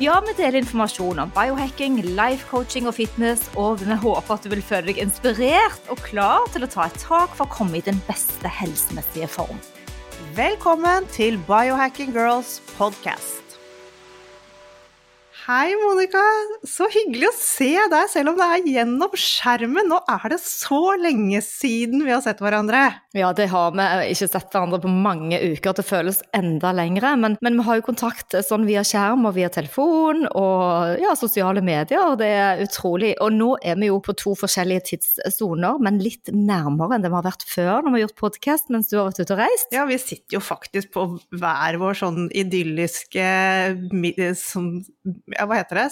Ja, vi deler informasjon om biohacking, life coaching og fitness, og vi håper at du vil føle deg inspirert og klar til å ta et tak for å komme i den beste helsemessige form. Velkommen til Biohacking Girls podcast. Hei, Monica. Så hyggelig å se deg, selv om det er gjennom skjermen. Nå er det så lenge siden vi har sett hverandre. Ja, det har vi ikke sett hverandre på mange uker. Det føles enda lengre. Men, men vi har jo kontakt sånn via skjerm og via telefon og ja, sosiale medier. Det er utrolig. Og nå er vi jo på to forskjellige tidssoner, men litt nærmere enn det vi har vært før når vi har gjort podkast mens du har vært ute og reist. Ja, vi sitter jo faktisk på hver vår sånn idylliske sånn ja, hva heter det?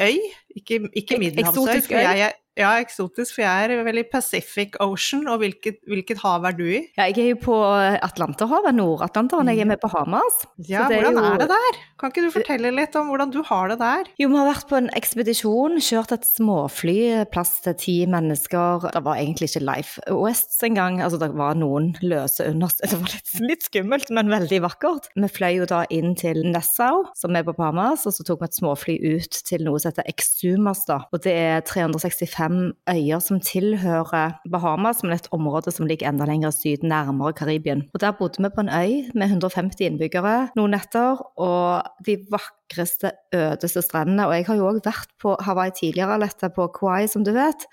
Øy? Ikke, ikke middelhavsøy. Øy? Jeg er, ja, eksotisk, for jeg er vel i Pacific Ocean, og hvilket, hvilket hav er du i? Ja, jeg er jo på Atlanterhavet, Nord-Atlanteren. Jeg er med på Hamas. Ja, er hvordan jo- er det der? Kan ikke du fortelle litt om hvordan du har det der? Jo, vi har vært på en ekspedisjon, kjørt et småfly, plass til ti mennesker. Det var egentlig ikke Life West engang, altså det var noen løse understøt. Det var litt, litt skummelt, men veldig vakkert. Vi fløy jo da inn til Nassau, som er på Bahamas, og så tok vi et småfly ut til noe som heter Exumas, da. Og det er 365 øyer som tilhører Bahamas, men et område som ligger enda lenger syd, nærmere Karibien. Og der bodde vi på en øy med 150 innbyggere noen netter, og de vakreste, ødeste strendene. Og jeg har jo òg vært på Hawaii tidligere, Alette, på Kauai, som du vet.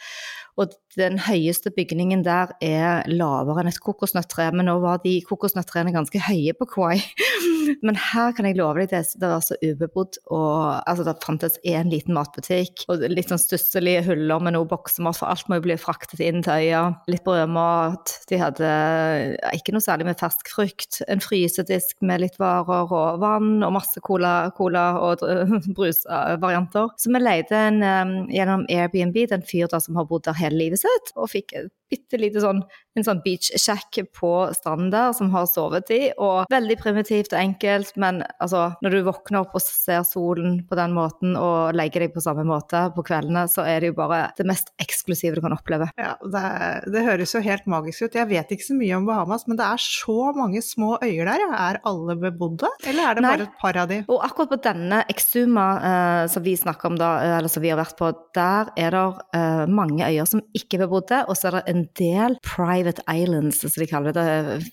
Og den høyeste bygningen der er lavere enn et kokosnøttre, men nå var de kokosnøttrene ganske høye på Kauai. Men her kan jeg love deg det, det var så ubebodd, og altså, det fantes én liten matbutikk, og litt sånn stusselige huller med noe boksemat, for alt må jo bli fraktet inn til øya. Litt brødmat. De hadde ikke noe særlig med fersk frukt. En frysedisk med litt varer og vann, og masse cola, cola og brusvarianter. Så vi leide en, um, gjennom Airbnb, den fyr som har bodd der hele livet sitt, og fikk et bitte lite sånn, en sånn beach shack på stranden der som har sovet i, og veldig primitivt og enkelt, men altså, når du våkner opp og ser solen på den måten, og legger deg på samme måte på kveldene, så er det jo bare det mest eksklusive du kan oppleve. Ja, det, det høres jo helt magisk ut. Jeg vet ikke så mye om Bahamas, men det er så mange små øyer der. Er alle bebodde, eller er det Nei. bare et par av de? Og akkurat på denne Exuma eh, som vi snakker om da, eh, eller som vi har vært på, der er det eh, mange øyer som ikke er bebodde, og så er det en del private islands, som de kaller det.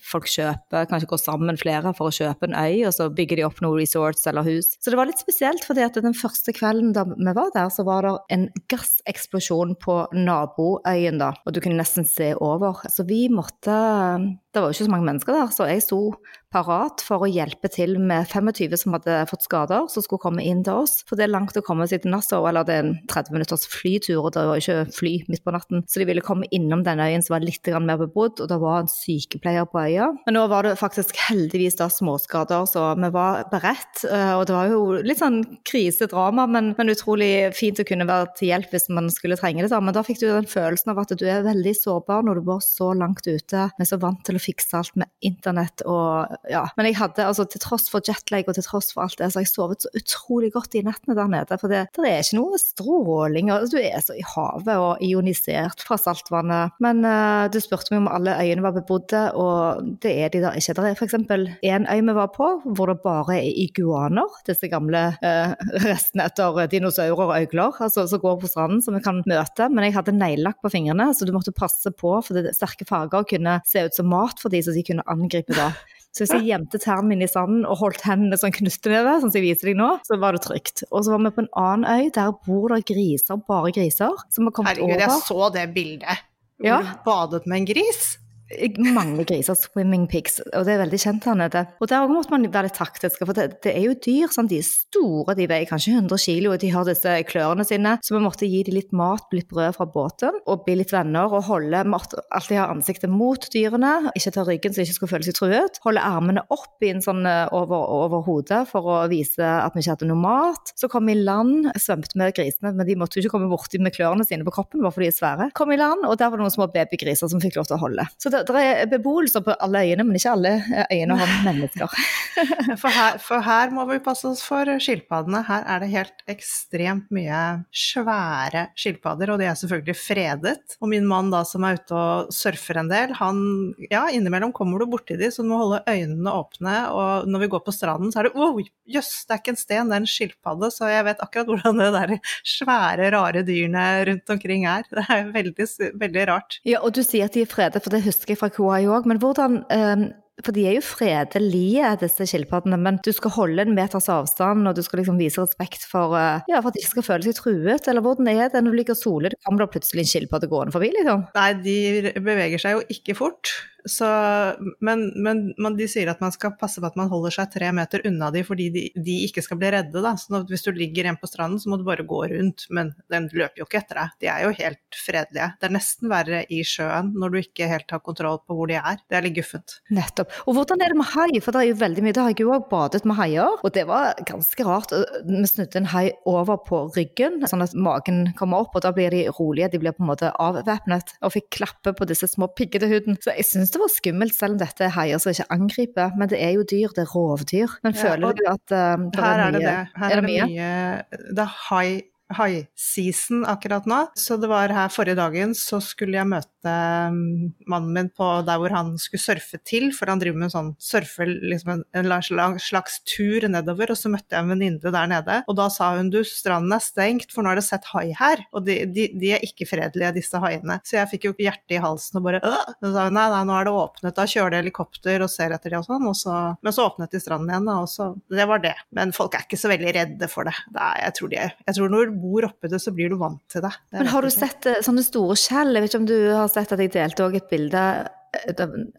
Folk kjøper, kanskje går sammen flere for å kjøpe en øy, og så bygger de opp noen resorts eller hus. Så det var litt spesielt, fordi at den første kvelden da vi var der, så var det en gasseksplosjon på naboøyen da, og du kunne nesten se over. Så vi måtte det var jo ikke så mange mennesker der, så jeg sto parat for å hjelpe til med 25 som hadde fått skader, som skulle komme inn til oss. For det er langt å komme seg til Nassau, eller det er en 30 minutters flytur, og det var ikke fly midt på natten. Så de ville komme innom den øyen som var litt mer bebodd, og det var en sykepleier på øya. Men nå var det faktisk heldigvis da småskader, så vi var beredt. eh, Og det var jo litt sånn krisedrama, men, men utrolig fint å kunne være til hjelp hvis man skulle trenge det. da. Men da fikk du den følelsen av at du er veldig sårbar når du var så langt ute, men så vant til å fikse alt med internett og ja. Men jeg hadde, altså til tross for jetlag og til tross for alt det, så har jeg sovet så utrolig godt i nettene der nede. For det, det er ikke noe stråling, og du er så i havet og ionisert fra saltvannet. Men uh, du spurte meg om alle øyene var bebodde, og det er de da ikke. Det er f.eks. en øy vi var på hvor det bare er iguaner, disse gamle uh, restene etter dinosaurer og øgler, altså, som går på stranden som vi kan møte. Men jeg hadde neglelakk på fingrene, så du måtte passe på, for det, sterke farger kunne se ut som mat for de, som de kunne angripe da. Så hvis jeg gjemte tærne mine i sanden og holdt hendene sånn knytteneve, sånn som jeg viser deg nå, så var det trygt. Og så var vi på en annen øy, der bor det griser, bare griser, som har kommet Herregud, jeg så det bildet. Hvor Ja. du badet med en gris. Mange griser, swimming pigs, og det er veldig kjent her nede. Og der måtte man være litt taktisk, for det, det er jo dyr. Sånn, de er store, de veier kanskje 100 kilo, og de har disse klørne sine. Så vi måtte gi dem litt mat, litt brød fra båten, og bli litt venner. Og holde, alltid ha ansiktet mot dyrene, ikke ta ryggen så de ikke skulle føle seg truet. Holde armene opp i en sånn over, over hodet for å vise at vi ikke hadde noe mat. Så kom vi i land, svømte med grisene, men de måtte jo ikke komme borti med klørne sine på kroppen, bare fordi de er svære. Kom i land, og der var det noen små babygriser som fikk lov til å holde. Så det, det er beboelser på alle øyene, men ikke alle øyene har mennesker. for, her, for, her, må vi passe oss for skilpaddene. Her er det helt ekstremt mye svære skilpadder, og de er selvfølgelig fredet. Og min mann da som er ute og surfer en del, han ja, innimellom kommer du borti de, så du må holde øynene åpne. Og når vi går på stranden, så er det oh, jøss, det er ikke en sten, det er en skilpadde. Så jeg vet akkurat hvordan det der svære, rare dyrene rundt omkring er. Det er veldig, veldig rart. Ja, og du sier at de er fredet, for det husker jeg fra Kauai òg. Men hvordan um for de er jo fredelige, disse skilpaddene, men du skal holde en meters avstand, og du skal liksom vise respekt for, eh, ja, for at de skal føle seg truet. Eller hvordan er det når du ligger og soler, kommer det plutselig en skilpadde gående forbi, liksom? Nei, de beveger seg jo ikke fort. Så, men, men men, de sier at man skal passe på at man holder seg tre meter unna de fordi de, de ikke skal bli redde. Da. Så hvis du ligger en på stranden, så må du bare gå rundt, men den løper jo ikke etter deg. De er jo helt fredelige. Det er nesten verre i sjøen når du ikke helt har kontroll på hvor de er. Det er litt guffent. Nettopp. Og hvordan er det med hai? For det er jo veldig mye. Da har jeg jo òg badet med haier, og det var ganske rart. Vi snudde en hai over på ryggen, sånn at magen kommer opp, og da blir de rolige. De blir på en måte avvæpnet, og fikk klappe på disse små piggete huden. Så jeg synes det var skummelt, selv om dette er haier som ikke angriper. Men det er jo dyr, det er rovdyr. Men føler ja, du at uh, det her er, mye? Det det. Her er, er det, mye? mye Det er hai high-season akkurat nå. Så det var her forrige dagen, så skulle jeg møte um, mannen min på der hvor han skulle surfe til, for han driver med en sånn surfe, liksom en, slags tur nedover, og så møtte jeg en venninne der nede, og da sa hun du, stranden er stengt, for nå har det sett hai her, og de, de, de, er ikke fredelige, disse haiene. Så jeg fikk jo hjertet i halsen og bare øh! Så sa hun nei, nei, nå er det åpnet, da kjører det helikopter og ser etter de og sånn, og så, men så åpnet de stranden igjen, og så Det var det. Men folk er ikke så veldig redde for det. er, jeg, tror de, er. jeg tror bor oppi det, så blir du vant til det. det Men har du sett eh, sånne store skjell? Jeg vet ikke om du har sett at jeg delte òg et bilde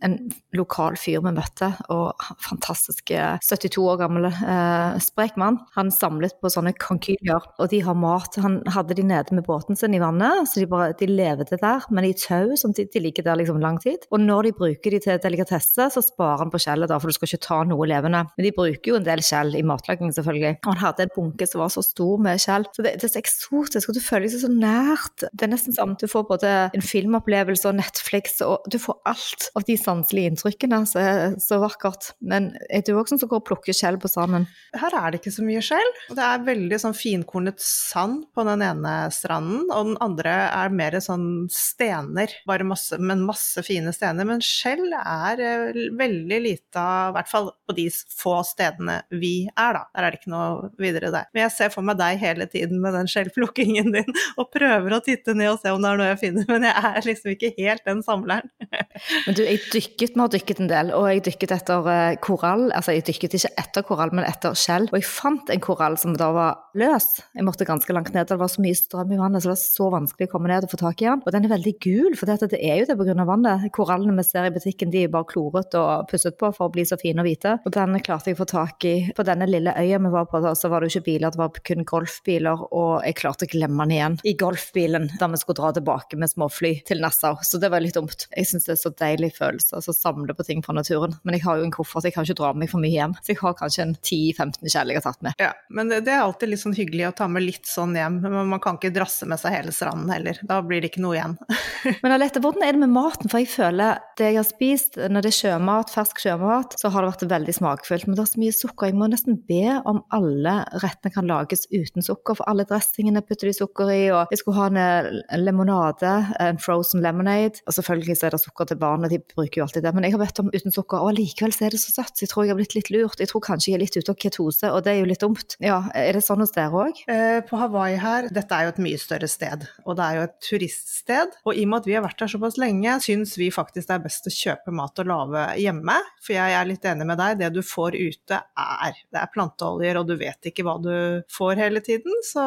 en lokal fyr vi møtte, og fantastisk 72 år gammel eh, sprek mann. Han samlet på sånne konkylier, og de har mat. Han hadde de nede med båten sin i vannet, så de, bare, de levde der, men i tau, som de, de ligger der liksom lang tid. Og når de bruker de til delikatesse, så sparer han på skjellet, da, for du skal ikke ta noe levende. Men de bruker jo en del skjell i matlaging, selvfølgelig. Og han hadde en bunke som var så stor med skjell. Så det, det er så eksotisk, og du føler deg så nært. Det er nesten sånn du får både en filmopplevelse og Netflix, og du får alt alt av de sanselige inntrykkene. Så, så vakkert. Men er du òg sånn som går og plukker skjell på stranden? Her er det ikke så mye skjell. Det er veldig sånn finkornet sand på den ene stranden, og den andre er mer sånn stener, bare masse, men masse fine stener. Men skjell er eh, veldig lite av, i hvert fall på de få stedene vi er, da. Der er det ikke noe videre der. Men jeg ser for meg deg hele tiden med den skjellplukkingen din, og prøver å titte ned og se om det er noe jeg finner, men jeg er liksom ikke helt den samleren. Men du, jeg dykket, vi har dykket en del, og jeg dykket etter uh, korall. Altså, jeg dykket ikke etter korall, men etter skjell. Og jeg fant en korall som da var løs. Jeg måtte ganske langt ned, det var så mye strøm i vannet, så det var så vanskelig å komme ned og få tak i den. Og den er veldig gul, for dette, det er jo det pga. vannet. Korallene vi ser i butikken, de er bare kloret og pusset på for å bli så fine og hvite. Og den klarte jeg å få tak i. På denne lille øya vi var på, da, så var det jo ikke biler, det var kun golfbiler, og jeg klarte å glemme den igjen i golfbilen da vi skulle dra tilbake med småfly til Nassau. Så det var litt dumt. Jeg syns det er så deilig følelse å samle på ting fra naturen. Men jeg har jo en koffert, jeg kan ikke dra med meg for mye hjem. Så jeg har kanskje en 10-15 skjell jeg har tatt med. Ja, men det, er alltid litt sånn hyggelig å ta med litt sånn hjem. Men man kan ikke drasse med seg hele stranden heller. Da blir det ikke noe igjen. men Alette, hvordan er det med maten? For jeg føler det jeg har spist, når det er sjømat, fersk sjømat, så har det vært veldig smakfullt. Men det er så mye sukker. Jeg må nesten be om alle rettene kan lages uten sukker, for alle dressingene putter de sukker i. Og jeg skulle ha en limonade, lemonade, en frozen lemonade, og selvfølgelig så er det sukker til barnet de bruker jo alltid det. Men jeg har bedt om uten sukker, og allikevel så er det så søtt. Så jeg tror jeg har blitt litt lurt. Jeg tror kanskje jeg er litt ute av ketose, og det er jo litt dumt. Ja, Er det sånn hos dere òg? Eh, på Hawaii her, dette er jo et mye større sted, og det er jo et turiststed. Og i og med at vi har vært der såpass lenge, syns vi faktisk det er best å kjøpe mat og lage hjemme. For jeg er litt enig med deg, det du får ute er Det er planteoljer, og du vet ikke hva du får hele tiden. Så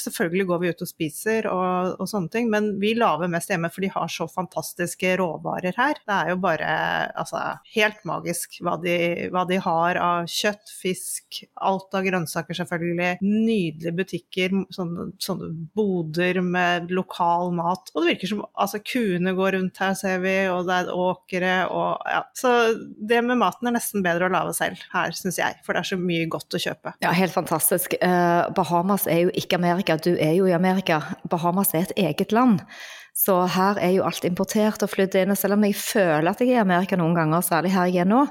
selvfølgelig går vi ut og spiser og, og sånne ting, men vi lager mest hjemme, for de har så fantastiske råvarer her. Det er jo bare altså, helt magisk hva de, hva de har av kjøtt, fisk, alt av grønnsaker selvfølgelig. Nydelige butikker, sånne, sånne boder med lokal mat. Og det virker som altså kuene går rundt her, ser vi, og det er åkre og ja. Så det med maten er nesten bedre å lage selv her, syns jeg. For det er så mye godt å kjøpe. Ja, helt fantastisk. Uh, Bahamas er jo ikke Amerika, du er jo i Amerika. Bahamas er et eget land. Så her er jo alt importert og flydd inn. Og selv om jeg føler at jeg er i Amerika noen ganger, særlig her jeg er nå,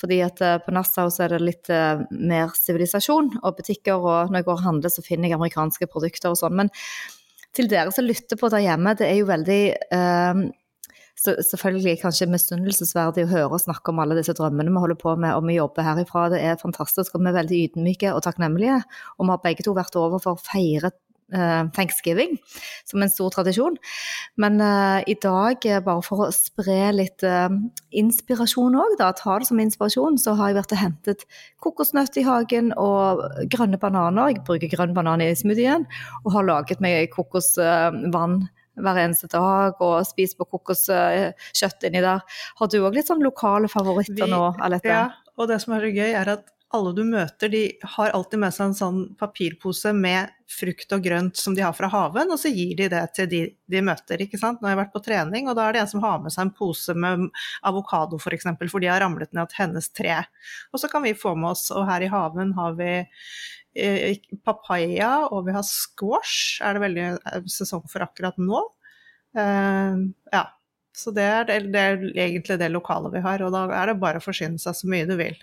fordi at uh, på Nassau så er det litt uh, mer sivilisasjon og butikker, og når jeg går og handler så finner jeg amerikanske produkter og sånn. Men til dere som lytter på der hjemme, det er jo veldig så selvfølgelig kanskje misunnelsesverdig å høre og snakke om alle disse drømmene vi holder på med, og vi jobber herifra. Det er fantastisk, og vi er veldig ydmyke og takknemlige. Og vi har begge to vært over for å feire thanksgiving som en stor tradisjon. Men uh, i dag, uh, bare for å spre litt inspirasjon òg, ta det som inspirasjon, så har jeg vært og hentet kokosnøtt i hagen og grønne bananer. Jeg bruker grønn banan i smoothien, og har laget meg kokosvann hver eneste dag og spise på kokoskjøtt inni der. Har du òg litt sånn lokale favoritter Vi, nå, Alette? Ja, og det som er så gøy, er at alle du møter, de har alltid med seg en sånn papirpose med frukt og grønt som de har fra haven, og så gir de det til de de møter, ikke sant. Nå har jeg vært på trening, og da er det en som har med seg en pose med avokado f.eks., for, eksempel, for de har ramlet ned et hennes tre. Og så kan vi få med oss, og her i haven har vi Eh, papaya, og vi har squash, er det veldig eh, sesong for akkurat nå. Uh, ja. Så det er, det, er, egentlig det lokale vi har, og da er det bare å forsyne seg så mye du vil.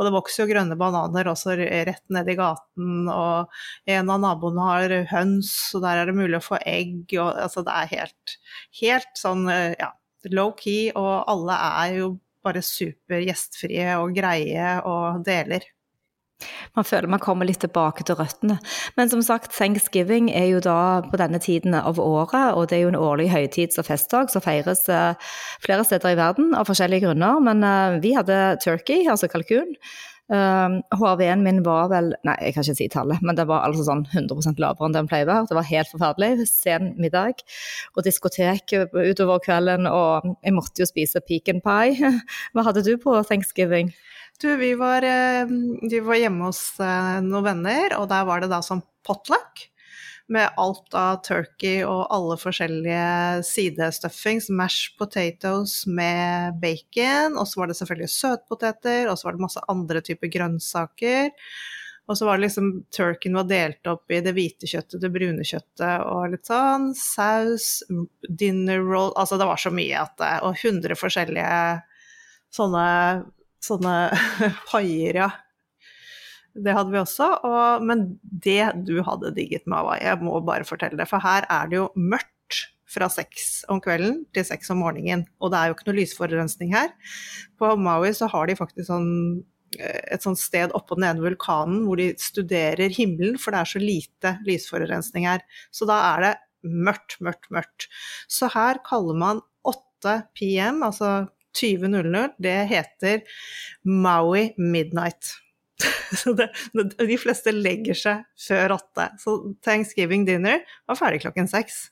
Og det vokser jo grønne bananer også rett ned i gaten, og en av naboene har høns, og der er det mulig å få egg, og altså det er helt, helt sånn, ja, low-key, og alle er jo bare super gjestfrie og greie og deler. Man føler man kommer litt tilbake til røttene. Men som sagt, thanksgiving er jo da på denne tiden av året, og det er jo en årlig høytids- og festdag som feires eh, flere steder i verden av forskjellige grunner. Men eh, vi hadde turkey, altså kalkun. HRV-en min var vel Nei, jeg kan ikke si tallet, men det var altså sånn 100 lavere enn den pleier å være. Det var helt forferdelig. Sen middag og diskotek utover kvelden, og jeg måtte jo spise pecan pie. Hva hadde du på thanksgiving? Du, vi var, eh, vi var hjemme hos eh, noen venner, og der var det da sånn potluck. Med alt av turkey og alle forskjellige sidestuffings. Mashed potatoes med bacon, og så var det selvfølgelig søtpoteter, og så var det masse andre typer grønnsaker. Og så var det liksom Turkeyen var delt opp i det hvite kjøttet, det brune kjøttet og litt sånn. Saus, dinner roll Altså det var så mye at det Og 100 forskjellige sånne sånne paier, ja. Det hadde vi også. Og, men det du hadde digget med Hawaii, jeg må bare fortelle det, for her er det jo mørkt fra seks om kvelden til seks om morgenen. Og det er jo ikke noe lysforurensning her. På Maui så har de faktisk sånn eh, et sånt sted oppå den ene vulkanen hvor de studerer himmelen, for det er så lite lysforurensning her. Så da er det mørkt, mørkt, mørkt. Så her kaller man 8 pm, altså 20.00, det heter Maui Midnight. Så det, de fleste legger seg før åtte. Så Thanksgiving dinner var ferdig klokken seks.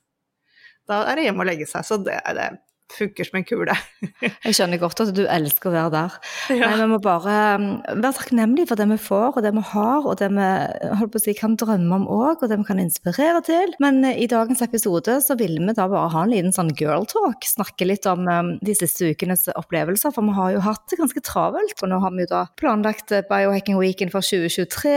Da er det hjemme å legge seg. Så det, det funker som en kule. jeg skjønner godt at du elsker å være der. Ja. Nei, vi må bare um, være takknemlige for det vi får, og det vi har, og det vi si, kan drømme om òg, og det vi kan inspirere til. Men uh, i dagens episode så ville vi da bare ha en liten sånn girl talk. Snakke litt om um, de siste ukenes opplevelser, for vi har jo hatt det ganske travelt. Og nå har vi jo da planlagt uh, Biohacking Weekend for 2023,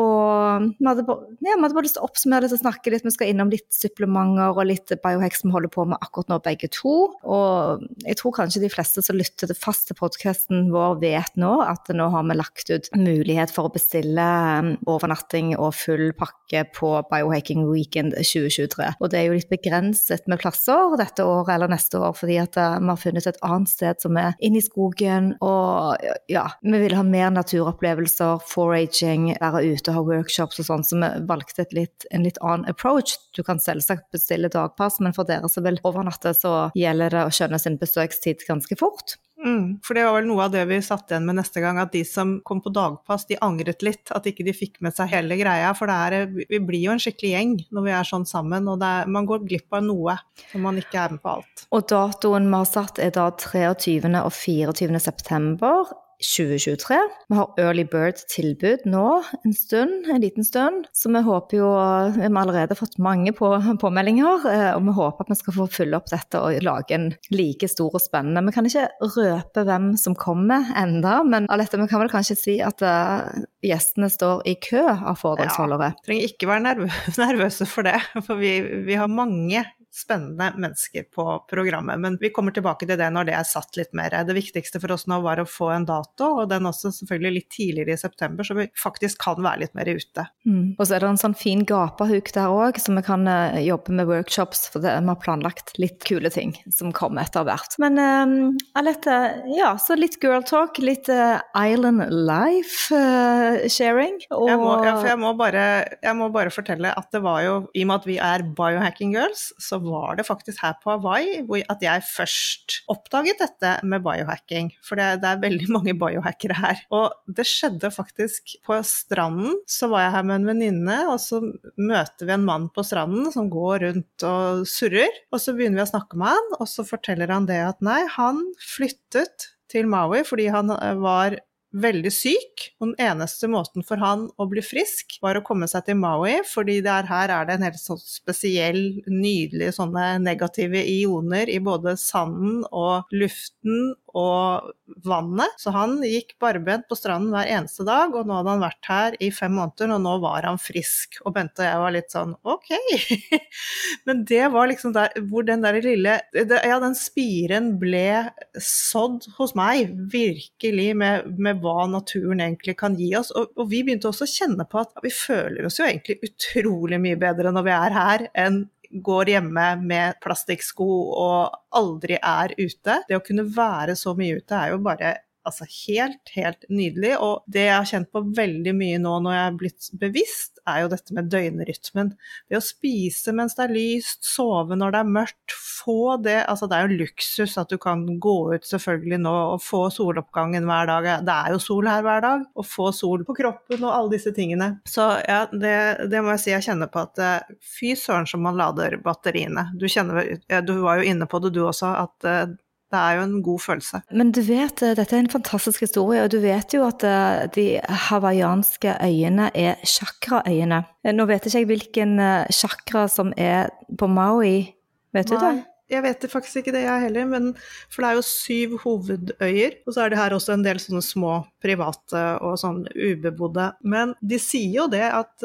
og vi hadde, bare, ja, vi hadde bare lyst til å oppsummere litt og snakke litt. Vi skal innom litt supplementer og litt biohack som vi holder på med akkurat nå, begge to. Og jeg tror kanskje de fleste som lytter fast til podkasten vår, vet nå at nå har vi lagt ut mulighet for å bestille um, overnatting og full pakke på Biohacking Weekend 2023. Og det er jo litt begrenset med plasser dette året eller neste år, fordi at uh, vi har funnet et annet sted som er inne i skogen. Og ja, vi vil ha mer naturopplevelser, foraging, være ute og ha workshops og sånn, så vi valgte litt, en litt annen approach. Du kan selvsagt bestille dagpass, men for dere som vil overnatte, så gjelder det å skjønne sin besøkstid ganske fort. Mm, for det var vel noe av det vi satt igjen med neste gang, at de som kom på dagpass, de angret litt. At ikke de fikk med seg hele greia. For er, vi blir jo en skikkelig gjeng når vi er sånn sammen, og er, man går glipp av noe når man ikke er med på alt. Og datoen vi har satt er da 23. og 24. september. 2023. Vi har Early Bird-tilbud nå en stund, en liten stund. Så vi håper jo Vi har allerede fått mange på, påmeldinger, eh, og vi håper at vi skal få fylle opp dette og lage en like stor og spennende. Vi kan ikke røpe hvem som kommer enda, men Alette, vi kan vel kanskje si at uh, gjestene står i kø av foredragsholdere? Ja, trenger ikke være nervøse for det, for vi, vi har mange spennende mennesker på programmet. Men vi kommer tilbake til det når det er satt litt mer. Det viktigste for oss nå var å få en dato, og den også selvfølgelig litt tidligere i september, så vi faktisk kan være litt mer ute. Mm. Og så er det en sånn fin gapahuk der òg, så vi kan uh, jobbe med workshops, for det, vi har planlagt litt kule ting som kommer etter hvert. Men um, Alette, ja, så litt girl talk, litt uh, island life uh, sharing. Og... Jeg, må, ja, jeg, må bare, jeg må bare fortelle at det var jo, i og med at vi er biohacking girls, så var det faktisk her på Hawaii at jeg først oppdaget dette med biohacking. For det, det, er veldig mange biohackere her. Og det skjedde faktisk på stranden. Så var jeg her med en venninne, og så møter vi en mann på stranden som går rundt og surrer. Og så begynner vi å snakke med han, og så forteller han det at nei, han flyttet til Maui fordi han eh, var veldig syk. Og den eneste måten for han å bli frisk, var å komme seg til Maui, fordi der, her er det en helt sånn spesiell, nydelig sånne negative ioner i både sanden og luften og vannet. Så han gikk barbent på stranden hver eneste dag, og nå hadde han vært her i fem måneder, og nå var han frisk. Og Bente og jeg var litt sånn ok. Men det var liksom der hvor den der lille Ja, den spiren ble sådd hos meg, virkelig, med, med, hva naturen egentlig kan gi oss. Og, og vi begynte også å kjenne på at vi føler oss jo egentlig utrolig mye bedre når vi er her, enn går hjemme med plastikksko og aldri er ute. Det å kunne være så mye ute er jo bare altså helt, helt nydelig. Og det jeg har kjent på veldig mye nå når jeg er blitt bevisst, er jo dette med døgnrytmen. Det å spise mens det er lyst, sove når det er mørkt, få det Altså det er jo luksus at du kan gå ut selvfølgelig nå og få soloppgangen hver dag. Det er jo sol her hver dag. Å få sol på kroppen og alle disse tingene. Så ja, det, det må jeg si jeg kjenner på at eh, fy søren som man lader batteriene. Du, kjenner, du var jo inne på det du også, at eh, det er jo en god følelse. Men du vet, eh, dette er en fantastisk historie, og du vet jo at eh, de hawaiianske øyene er chakraøyene. Eh, nå vet ikke jeg hvilken chakra som er på Maui, vet Nei. du det? Jeg vet faktisk ikke det, jeg heller, men for det er jo syv hovedøyer. Og så er det her også en del sånne små private og sånn ubebodde. Men de sier jo det at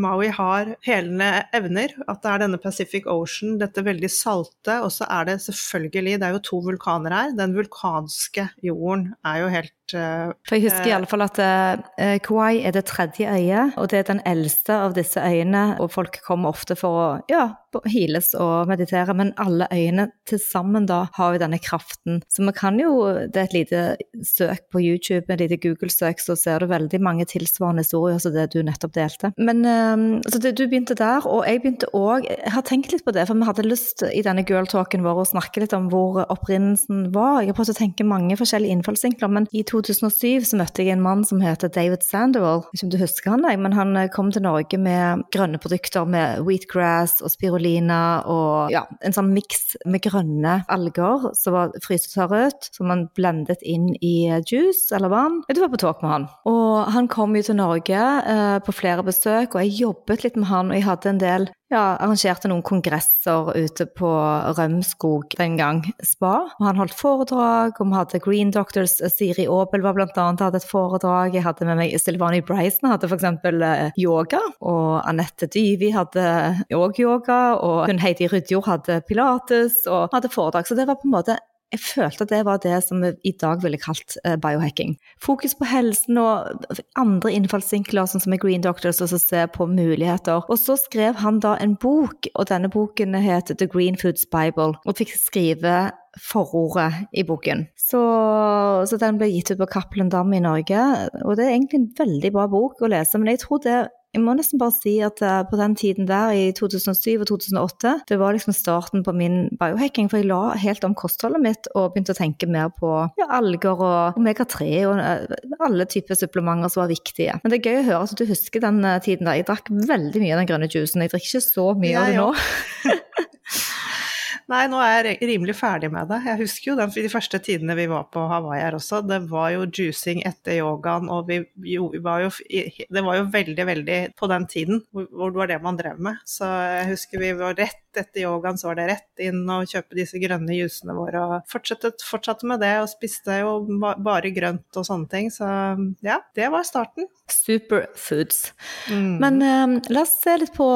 Maui har helende evner. At det er denne Pacific Ocean, dette veldig salte. Og så er det selvfølgelig, det er jo to vulkaner her. Den vulkanske jorden er jo helt uh, For jeg husker uh, i alle fall at uh, Kauai er det tredje øyet, og det er den eldste av disse øyene. Og folk kommer ofte for å ja, hiles og meditere, men alle øyene til sammen da har jo denne kraften. Så vi kan jo, det er et lite søk på YouTube, et lite Google-søk, så ser du veldig mange tilsvarende historier som det du nettopp delte. Men Ehm, så det, du begynte der, og jeg begynte òg Jeg har tenkt litt på det, for vi hadde lyst i denne girl-talken vår å snakke litt om hvor opprinnelsen var. Jeg har prøvd å tenke mange forskjellige innfallsvinkler, men i 2007 så møtte jeg en mann som heter David Sandoval. Ikke om du husker han, men han eh, kom til Norge med grønne produkter med wheatgrass og spirulina og ja, en sånn miks med grønne alger som var frysetørret, som man blendet inn i juice eller vann. Du var på talk med han. Og han kom jo til Norge eh, på flere besøk, og jeg jobbet litt med han, og jeg hadde en del ja, arrangerte noen kongresser ute på Rømskog den gang, spa. Og han holdt foredrag, og vi hadde Green Doctors. Siri Aabel var blant annet hadde et foredrag. Jeg hadde med meg Silvani Bryson, hadde f.eks. Eh, yoga. Og Anette Dyvi hadde òg yoga. Og hun Heidi Rydjord hadde pilates og hadde foredrag. Så det var på en måte jeg følte at det var det som vi i dag ville kalt uh, biohacking. Fokus på helsen og andre innfallsvinkler, sånn som med Green Doctors, og så se på muligheter. Og så skrev han da en bok, og denne boken het The Green Foods Bible, og fikk skrive forordet i boken. Så, så, den ble gitt ut på Cappelen Dam i Norge, og det er egentlig en veldig bra bok å lese, men jeg tror det jeg må nesten bare si at uh, på den tiden der, i 2007 og 2008, det var liksom starten på min biohacking. For jeg la helt om kostholdet mitt og begynte å tenke mer på ja, alger og omega-3 og uh, alle typer supplementer som var viktige. Men det er gøy å høre at du husker den uh, tiden der. Jeg drakk veldig mye av den grønne juicen. Jeg drikker ikke så mye ja, av det nå. Nei, nå er jeg rimelig ferdig med det. Jeg husker jo den, de første tidene vi var på Hawaii her også. Det var jo juicing etter yogaen, og vi, jo, vi var jo Det var jo veldig, veldig på den tiden hvor, hvor det var det man drev med. Så jeg husker vi var rett etter yogaen, så var det rett inn og kjøpe disse grønne jusene våre. Og fortsatte, fortsatte med det, og spiste jo bare grønt og sånne ting. Så ja, det var starten. Superfoods. Mm. Men um, la oss se litt på,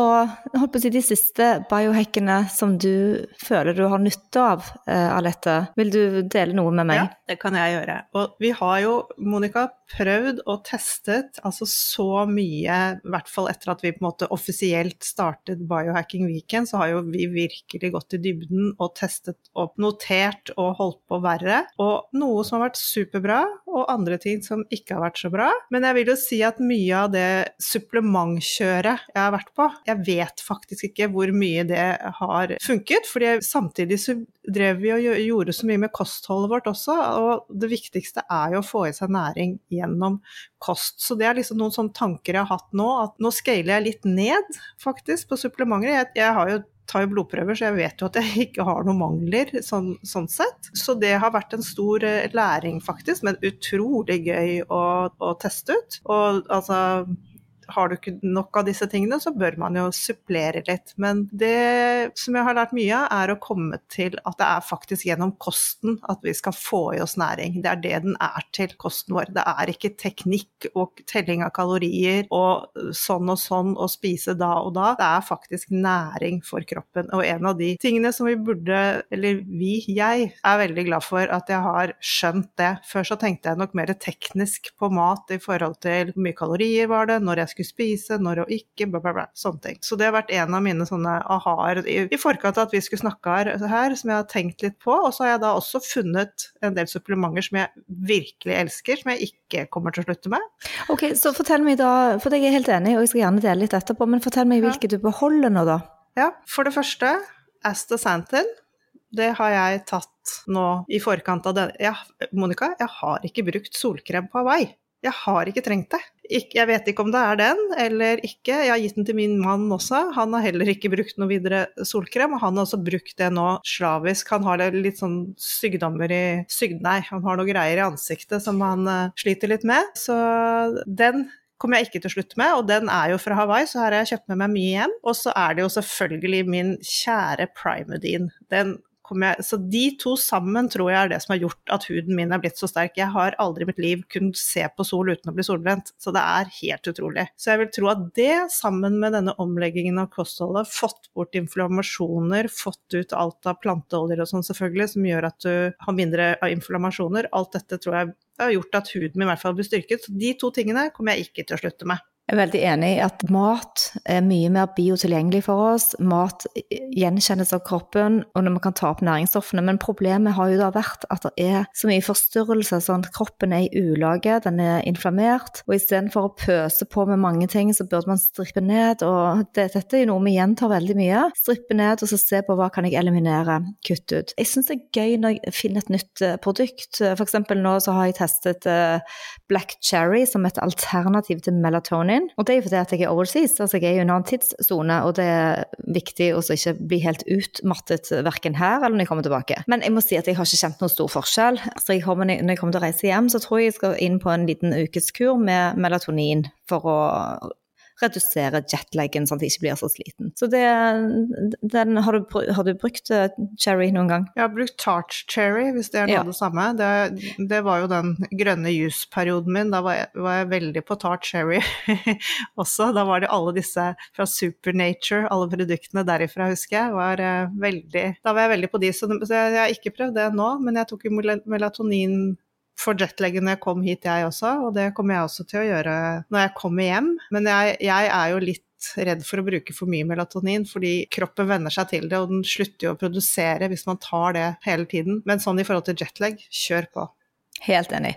på si, de siste biohackene som du føler du har nytte av uh, Alette? Vil du dele noe med meg? Ja, det kan jeg gjøre. Og vi har jo, Monica, prøvd og testet altså så mye, i hvert fall etter at vi på en måte offisielt startet Biohacking Weekend, så har jo vi virkelig gått i dybden og testet opp, notert og holdt på verre. Og noe som har vært superbra, og andre ting som ikke har vært så bra. Men jeg vil jo si at mye av det supplementkjøret jeg har vært på, jeg vet faktisk ikke hvor mye det har funket. fordi samtidig så drev vi og gjorde så mye med kostholdet vårt også, og det viktigste er jo å få i seg næring gjennom kost. Så det er liksom noen sånne tanker jeg har hatt nå, at nå scaler jeg litt ned faktisk på supplementer. Jeg, jeg har jo tar jo blodprøver, så jeg vet jo at jeg ikke har noen mangler sånn, sånn sett. Så det har vært en stor eh, læring, faktisk, men utrolig gøy å, å teste ut. Og altså har du ikke nok av disse tingene, så bør man jo supplere litt. Men det som jeg har lært mye av, er å komme til at det er faktisk gjennom kosten at vi skal få i oss næring. Det er det den er til, kosten vår. Det er ikke teknikk og telling av kalorier og sånn og sånn og spise da og da. Det er faktisk næring for kroppen. Og en av de tingene som vi burde, eller vi, jeg, er veldig glad for at jeg har skjønt det. Før så tenkte jeg nok mer teknisk på mat i forhold til hvor mye kalorier var det, når jeg skulle spise, når og ikke, bla, bla, bla. Sånne ting. Så det har vært en av mine sånne aha-er i, i, forkant av at vi skulle snakke her, her, som jeg har tenkt litt på. Og så har jeg da også funnet en del supplementer som jeg virkelig elsker, som jeg ikke kommer til å slutte med. Ok, så fortell meg da, for jeg er helt enig, og jeg skal gjerne dele litt etterpå, men fortell meg hvilke ja. du beholder nå, da? Ja, for det første Astaxanthin. Det har jeg tatt nå i forkant av det. Ja, Monica, jeg har ikke brukt solkrem på Hawaii. Jeg har ikke trengt det. Jeg vet ikke om det er den eller ikke. Jeg har gitt den til min mann også. Han har heller ikke brukt noe videre solkrem, og han har også brukt det nå slavisk. Han har litt sånn sykdommer i syg... Nei, han har noe greier i ansiktet som han uh, sliter litt med. Så den kommer jeg ikke til å slutte med, og den er jo fra Hawaii, så her har jeg kjøpt med meg mye igjen. Og så er det jo selvfølgelig min kjære Primedine. Den jeg, så de to sammen tror jeg er det som har gjort at huden min er blitt så sterk. Jeg har aldri i mitt liv kunnet se på sol uten å bli solbrent, så det er helt utrolig. Så jeg vil tro at det, sammen med denne omleggingen av kostholdet, fått bort inflammasjoner, fått ut alt av planteoljer og sånn selvfølgelig, som gjør at du har mindre inflammasjoner, alt dette tror jeg har gjort at huden min i hvert fall blir styrket. Så de to tingene kommer jeg ikke til å slutte med. Jeg er veldig enig i at mat er mye mer biotilgjengelig for oss. Mat gjenkjennes av kroppen, og når man kan ta opp næringsstoffene. Men problemet har jo da vært at det er så mye forstyrrelse, sånn at kroppen er i ulage, den er inflammert. Og istedenfor å pøse på med mange ting, så burde man strippe ned. Og det, dette er jo noe vi gjentar veldig mye. Strippe ned og så se på hva kan jeg eliminere, kutte ut. Jeg syns det er gøy når jeg finner et nytt eh, produkt. Eksempel nå så har jeg testet eh, Black Cherry som et alternativ til melatonin min. Og det er jo fordi at jeg er overseas, altså jeg er i en annen tidssone, og det er viktig å ikke bli helt utmattet verken her eller når jeg kommer tilbake. Men jeg må si at jeg har ikke kjent noen stor forskjell. Så jeg kommer, når jeg kommer til å reise hjem, så tror jeg jeg skal inn på en liten ukeskur med melatonin for å redusere jetlaggen sånn at jeg ikke blir så sliten. Så det, den, har, du, har, du, brukt uh, cherry noen gang? Jeg har brukt tart cherry, hvis det er noe ja. det samme. Det, det, var jo den grønne juice-perioden min. Da var jeg, var jeg, veldig på tart cherry også. Da var det alle disse fra Supernature, alle produktene derifra, husker jeg. Var, uh, veldig, da var jeg veldig på de, så, så jeg, jeg har ikke prøvd det nå. Men jeg tok jo melatonin for jetlaggen jeg kom hit, jeg også, og det kommer jeg også til å gjøre når jeg kommer hjem. Men jeg, jeg er jo litt redd for å bruke for mye melatonin, fordi kroppen venner seg til det, og den slutter jo å produsere hvis man tar det hele tiden. Men sånn i forhold til jetlag, kjør på. Helt enig.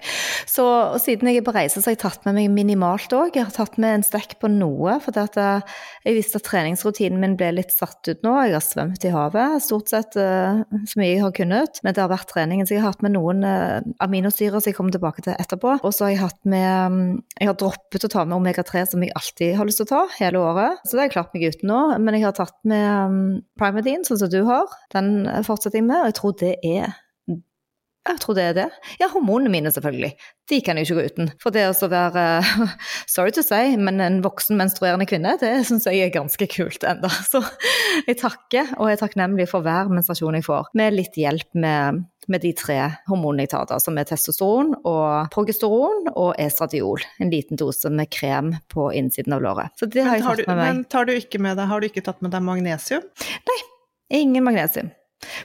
Så siden jeg er på reise, så har jeg tatt med meg minimalt òg. Jeg har tatt med en stekk på noe, for eh, jeg visste at treningsrutinen min ble litt satt ut nå. Jeg har svømt i havet stort sett uh, så mye jeg har kunnet, men det har vært treningen. Så jeg har hatt med noen uh, aminosyrer som jeg kommer tilbake til etterpå. Og så har jeg hatt med um, Jeg har droppet å ta med omega-3, som jeg alltid har lyst til å ta hele året. Så det har jeg klart meg uten nå. Men jeg har tatt med um, Primadine, sånn som du har. Den fortsetter jeg med, og jeg tror det er jeg tror det er det. Ja, hormonene mine, selvfølgelig. De kan jeg ikke gå uten. For det å være sorry to say, men en voksen menstruerende kvinne, det syns jeg er ganske kult enda. Så jeg takker, og jeg er takknemlig for hver menstruasjon jeg får, med litt hjelp med, med de tre hormonene jeg tar, da, som er testosteron og progesteron og estradiol. En liten dose med krem på innsiden av låret. Så det har jeg tatt med meg. Men tar du ikke med deg, har du ikke tatt med deg magnesium? Nei, ingen magnesium.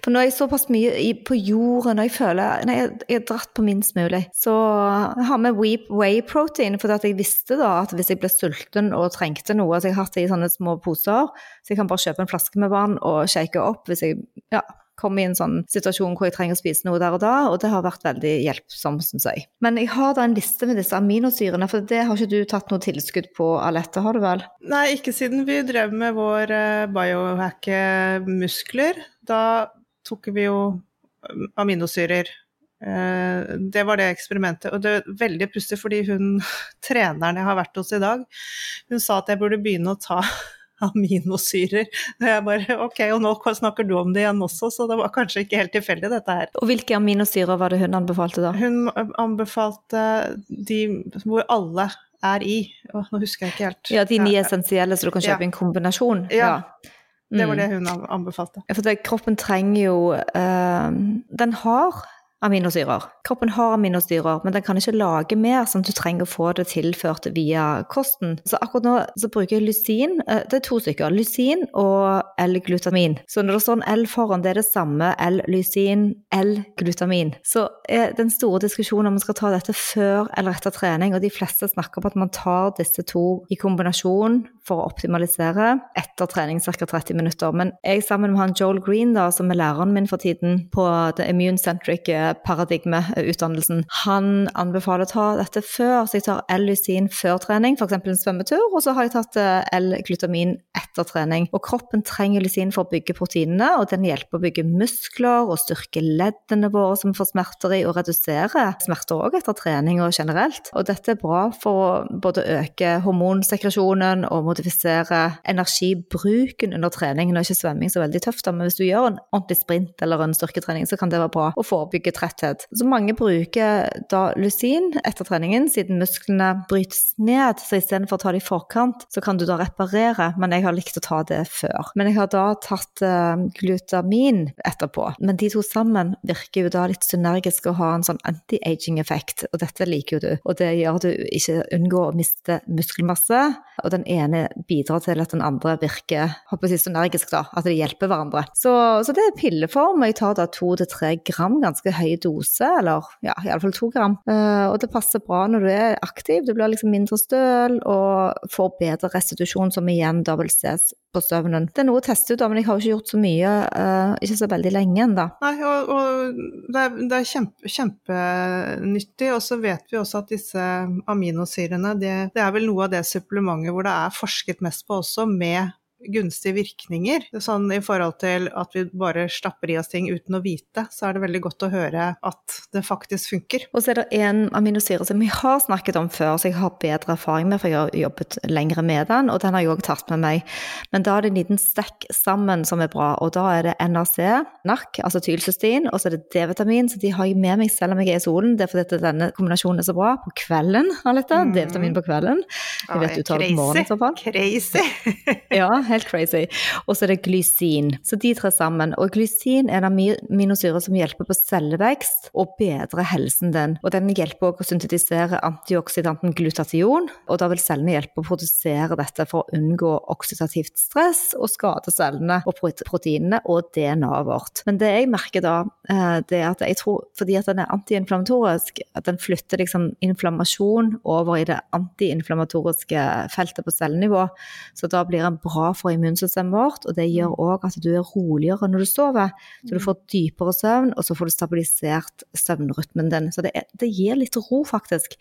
For nå er jeg såpass mye på jorden, og jeg føler Nei, jeg, har er dratt på minst mulig. Så jeg har med whey protein, for jeg visste da at hvis jeg ble sulten og trengte noe Så jeg har hatt det i sånne små poser, så jeg kan bare kjøpe en flaske med vann og shake opp hvis jeg ja, kommer i en sånn situasjon hvor jeg trenger å spise noe der og da, og det har vært veldig hjelpsomt, syns jeg. Men jeg har da en liste med disse aminosyrene, for det har ikke du tatt noe tilskudd på, Alette, har du vel? Nei, ikke siden vi drev med vår uh, biohack-muskler. Da tok vi jo um, aminosyrer. Uh, det var det eksperimentet. Og det er veldig pussig, fordi hun treneren jeg har vært hos i dag, hun sa at jeg burde begynne å ta aminosyrer. Og jeg bare ok, og nå snakker du om det igjen også, så det var kanskje ikke helt tilfeldig dette her. Og hvilke aminosyrer var det hun anbefalte da? Hun anbefalte de hvor alle er i. Åh, nå husker jeg ikke helt. Ja, de ni essensielle, så du kan kjøpe ja. en kombinasjon? Ja. ja. Det var det hun anbefalte. For det, kroppen trenger jo øh, Den har aminosyrer. Kroppen har aminosyrer, men den kan ikke lage mer, at du trenger å få det tilført via kosten. Så akkurat nå så bruker jeg lysin. Eh, det er to stykker. Lysin og L-glutamin. Så når det står en L foran, det er det samme L-lysin, L-glutamin. Så er den store diskusjonen om man skal ta dette før eller etter trening, og de fleste snakker om at man tar disse to i kombinasjon for å optimalisere etter trening ca. 30 minutter. Men jeg sammen med han Joel Green, da, som er læreren min for tiden på The Immune Centric Paradigme-utdannelsen, Han anbefaler å ta dette før, så jeg tar L-lysin før trening, f.eks. en svømmetur, og så har jeg tatt eh, L-glutamin etter trening. Og kroppen trenger lysin for å bygge proteinene, og den hjelper å bygge muskler og styrke leddene våre som får smerter i, og redusere smerter òg etter trening og generelt. Og dette er bra for å både øke hormonsekresjonen og modifisere energibruken under trening. Nå er ikke svømming så veldig tøft, men hvis du gjør en ordentlig sprint eller en styrketrening, så kan det være bra å forebygge tretthet. Så mange bruker da lusin etter treningen, siden musklene brytes ned. Så istedenfor å ta det i forkant, så kan du da reparere, men jeg har likt å ta det før. Men jeg har da tatt uh, glutamin etterpå. Men de to sammen virker jo da litt synergisk og har en sånn anti-aging-effekt, og dette liker jo du. Og det gjør du ikke unngå å miste muskelmasse, og den ene bidrar til at den andre virker håper jeg, synergisk, da. At de hjelper hverandre. Så, så det er pilleform, jeg tar da to til tre gram, ganske høy dose, eller ja, iallfall to gram. Uh, og det passer bra når du er aktiv. Du blir liksom mindre støl og får bedre restitusjon, som igjen da vil ses på søvnen. Det er noe å teste ut, da, men jeg har jo ikke gjort så mye, uh, ikke så veldig lenge ennå. Nei, og, og, det er, det er kjempe, kjempenyttig. Og så vet vi også at disse aminosyrene, det, det er vel noe av det supplementet hvor det er forsket mest på også, med gunstige virkninger. Sånn i forhold til at vi bare stapper i oss ting uten å vite, så er det veldig godt å høre at det faktisk funker. Og så er det en aminosyre som vi har snakket om før, så jeg har bedre erfaring med, for jeg har jobbet lengre med den, og den har jeg òg tatt med meg. Men da er det en liten stekk sammen som er bra, og da er det NRC, NAC, altså tylcystein, og så er det D-vitamin, så de har jeg med meg selv om jeg er i solen. Det er fordi denne kombinasjonen er så bra på kvelden, Alette. Mm. D-vitamin på kvelden. Jeg vet du tar det på morgenen i så fall. Crazy! ja, helt crazy. Og så er det glysin. Så de tre sammen. Og glysin er en aminosyre som hjelper på cellevekst og bedrer helsen din. Og den hjelper også å syntetisere antioksidanten glutation, og da vil cellene hjelpe å produsere dette for å unngå oksidativt stress og skade cellene og proteinene og DNA-et vårt. Men det jeg merker da, eh, det er at jeg tror fordi at den er antiinflamatorisk, at den flytter liksom inflammasjon over i det antiinflamatoriske feltet på cellenivå, så da blir den bra for for immunsystemet vårt, og det gjør òg at du er roligere når du sover. Så du får dypere søvn, og så får du stabilisert søvnrytmen din. Så det, er, det gir litt ro, faktisk.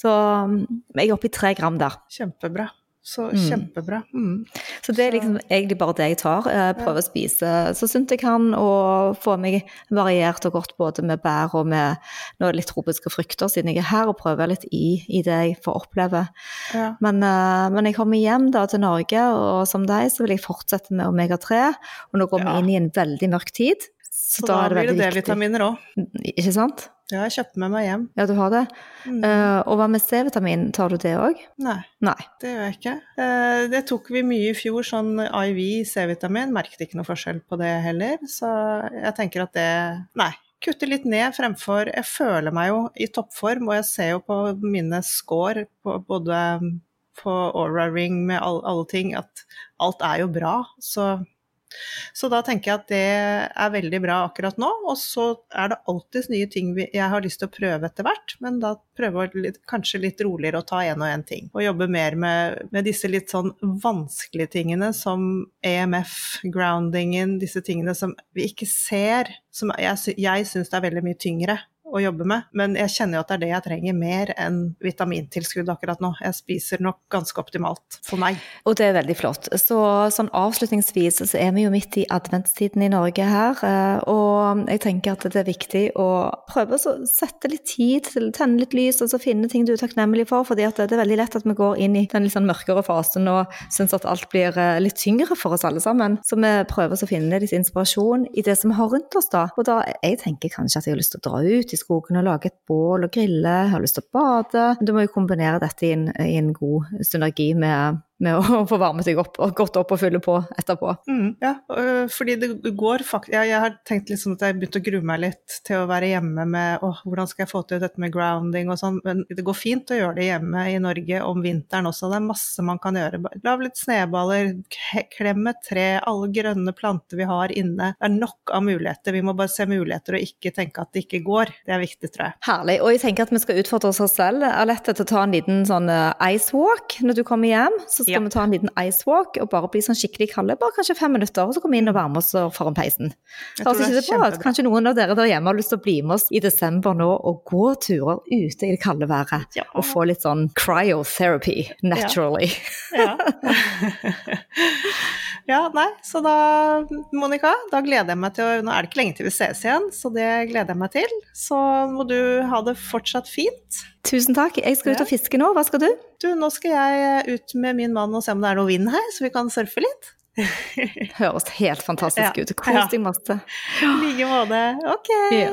Så mm, jeg er oppe i tre gram der. Kjempebra. Så Mm. kjempebra. Mm. Så det er liksom egentlig bare det jeg tar. Jeg prøver å spise så sunt jeg kan, og få meg variert og godt både med bær og med noe litt tropiske frukter, siden jeg er her og prøver litt i, i det jeg får oppleve. Ja. Men, eh, men jeg kommer hjem da til Norge, og som deg så vil jeg fortsette med omega-3. Og nå går vi Ja. inn i en veldig mørk tid. Så, Så da det blir det. D-vitaminer òg. Ikke sant? Har jeg kjøpte med meg hjem. Ja, du har det. Mm. Uh, og hva med C-vitamin, tar du det òg? Nei, Nei. det gjør jeg ikke. Uh, Det tok vi mye i fjor, sånn IV C-vitamin. Merket ikke noe forskjell på det heller. Så jeg tenker at det Nei. Kutte litt ned fremfor Jeg føler meg jo i toppform, og jeg ser jo på mine score på både på Aura Ring med all, alle ting at alt er jo bra. Så så da tenker jeg at det er veldig bra akkurat nå. Og så er det alltids nye ting jeg har lyst til å prøve etter hvert, men da prøve kanskje litt roligere å ta én og én ting. Og jobbe mer med, med disse litt sånn vanskelige tingene som EMF, groundingen, disse tingene som vi ikke ser. Som jeg, jeg syns er veldig mye tyngre å jobbe med, men jeg kjenner jo at det er det jeg trenger mer enn vitamintilskudd akkurat nå. Jeg spiser nok ganske optimalt for meg. Og det er veldig flott. Så sånn avslutningsvis så er vi jo midt i adventstiden i Norge her, eh, og jeg tenker at det er viktig å prøve å sette litt tid til å tenne litt lys, og så finne ting du er takknemlig for, fordi det er veldig lett at vi går inn i den litt sånn mørkere fasen og syns at alt blir eh, litt tyngre for oss alle sammen. Så vi prøver å finne litt inspirasjon i det som vi har rundt oss da. Og da, jeg tenker kanskje at jeg har lyst til å dra ut i skogen og lage et bål og grille, har lyst til å bade. Du må jo kombinere dette i en, i en god synergi med, med å få varme seg opp, og godt opp og fylle på etterpå. Mm, ja, øh, fordi det går faktisk jeg, jeg har tenkt litt sånn at jeg begynte å grue meg litt til å være hjemme med åh, hvordan skal jeg få til dette med grounding og sånn, men det går fint å gjøre det hjemme i Norge om vinteren også. Det er masse man kan gjøre. Lag litt sneballer, klem et tre, alle grønne planter vi har inne. Det er nok av muligheter. Vi må bare se muligheter og ikke tenke at det ikke går. Det er viktig, tror jeg. Herlig. Og jeg tenker at vi skal utfordre oss selv, Alette, til å ta en liten sånn eh, ice walk når du kommer hjem. Så skal Ja. vi ta en liten ice walk og bare bli sånn skikkelig kalde, bare kanskje fem minutter, og så kommer vi inn og varmer oss foran peisen. Kanskje noen av dere der hjemme har lyst til å bli med oss i desember nå og gå turer ute i det kalde været. Ja. Og få litt sånn cryotherapy naturally. Ja. ja, nei, så da, Monica, da gleder jeg meg til å Nå er det ikke lenge til vi ses igjen, så det gleder jeg meg til. Så må du ha det fortsatt fint. Tusen takk. Jeg skal ut og fiske nå. Hva skal du? Du, nå skal jeg ut med min mann og se om det er noe vind her, så vi kan surfe litt. Høres helt fantastisk Ja. ut. Ja. Kos deg masse. I like måte. Ok. Ja.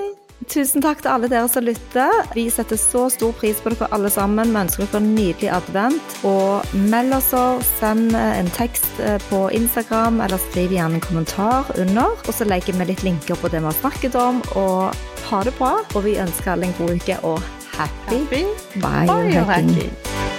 Tusen takk til alle dere som lytter. Vi setter så stor pris på dere alle sammen. Vi ønsker dere en nydelig advent. Og meld oss, send en tekst eh, på Instagram, eller skriv gjerne en kommentar under. Og så legger vi litt linker på det vi har snakket om. Og ha det bra. Og vi ønsker alle en god uke og happy Happy biohacking. biohacking.